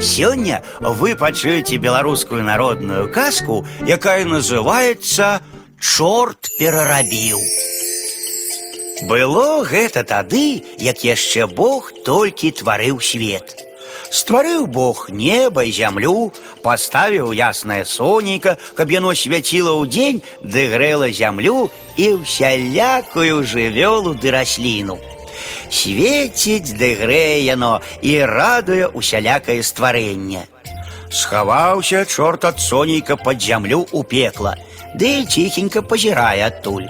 Сёння вы пачуеце беларускую народную казку, якая называется «Чорт перарабіў. Было гэта тады, як яшчэ Бог толькі тварыў свет. Стварыў Бог неба і зямлю, паставіў яснае сонейка, каб яно свяціла ў дзень, ды грэла зямлю і ўсялякую жывёлу ды расліну. Свеціць ды грэе яно і радуе усялякае стварэнне. Схаваўся чорт ад сонейка пад зямлю ў пекла, ды ціхенька пазірае адтуль.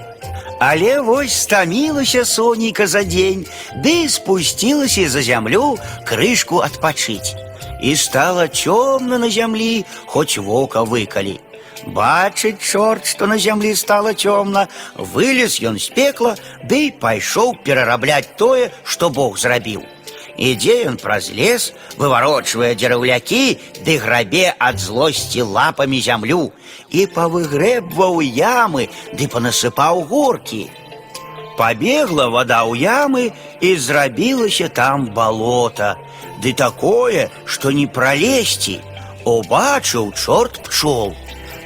Але вось стамілася сонейка за дзень, ды спусцілася за зямлю крышку адпачыць. І стала цёмна на зямлі, хоць вока выкалі. Бачыць чорт, што на зямлі стала цёмна, вылез ён з пекла, ды пайшоў перарабляць тое, што Бог зрабіў. Ідзе ён праз лес, выварочвае дзераўлякі, ды грабе ад злосці лапамі зямлю і павыгрэбваў ямы, ды панасыпаў горкі. Пабегла вода ў ямы і зрабілася там балота, ды такое, што не пралезці. Убачыў чорт пчол.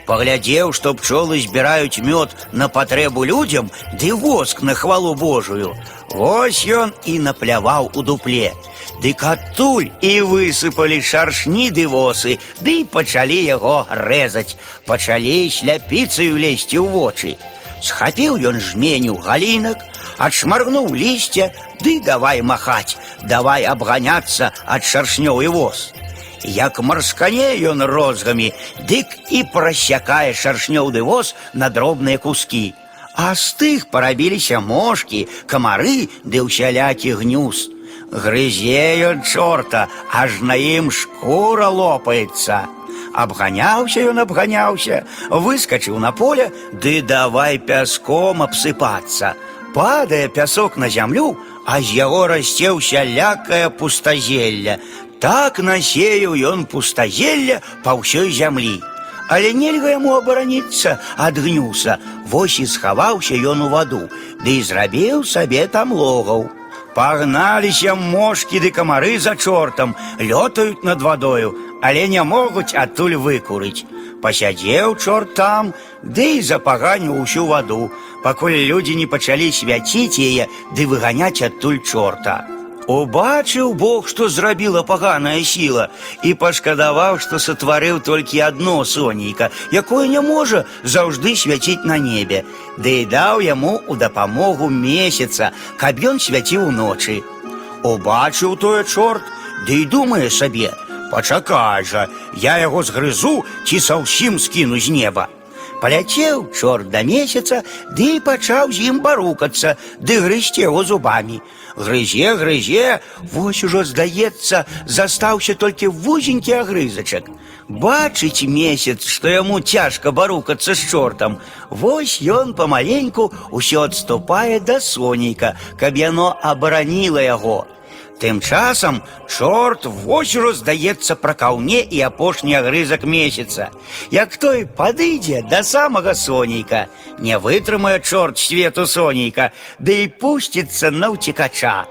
Паглядзеў, што пчолы збіраюць мёд на патрэбу людзям, ды воск на хвалу Божую. Вось ён і напляваў у дупле. Дык адтуль і высыпалі шаршні ды восы, ды і пачалі яго рэзаць, пачалі сляпіцаю лезці ў вочы. Схапіў ён жменю галінак, адшмаргнуў лісце, ды давай махаць, давай абганяцца ад шаршнёў і воз. Як марскане ён розгамі, дык і прасякае шаршнёў ды воз на дробныя кускі. А з тых парабіліся мошкі, камары ды ўсялякі гнюз. Грызе ён чорта, аж на ім шкура лопаецца. Абганяўся ён абганяўся, выскачыў на поле, ды давай пяском абсыпацца. Падае пясок на зямлю, а з яго расце ўсялякае пустазелля. Так насеяў ён пустазелля па ўсёй зямлі. Але нельга яму абараніцца ад гнюса. Вось і схаваўся ён у ваду, ды і зрабіў сабе там логаў. Пагналіся мошкі ды камары за чортам, лётаюць над вадою, але не могуць адтуль выкурыць. Пасядзеў чорт там, ды і запаганіў усю ваду, пакуль людзі не пачалі свяціць яе ды выганяць адтуль чорта. Убачыў Бог, што зрабіла паганая сіла і пашкадаваў, што сатварыў толькі адно сонейка, якое не можа заўжды свяціць на небе, ды і даў яму ў дапамогу месяца, каб ён свяціў уночы. Убачыў тое чорт, ды і думае сабе: Пачакай жа, я яго згрызу ці саўсім скіну з неба. Паляцеў чорт да месяца, ды і пачаў з ім барукацца, ды грызці яго зубамі. Грызе, грызе, вось ужо, здаецца, застаўся толькі вузенькі агрызачак. Бачыць месяц, што яму цяжка барукацца з чортам. Вось ён памаленьку ўсё адступае да сонейка, каб яно абараніла яго. Тым часам чорт вось ужо здаецца пракаўне і апошні агрызак месяца. Як той падыдзе да самага сонейка, не вытрымае чорт свету сонейка, ды і пусціцца на ўцекача.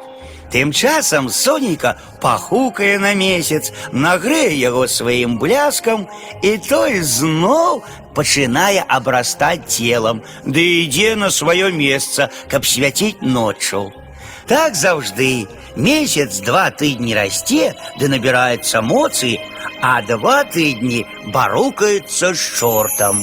Тым часам сонейка пахукае на месяц, нагрэе яго сваім бляскам, і той зноў пачынае абрастаць целам, ды ідзе на сваё месца, каб свяціць ноччу. Так заўжды месяц два тыдні расце, ды набіраецца моцы, а два тыдні барукаецца з чортам.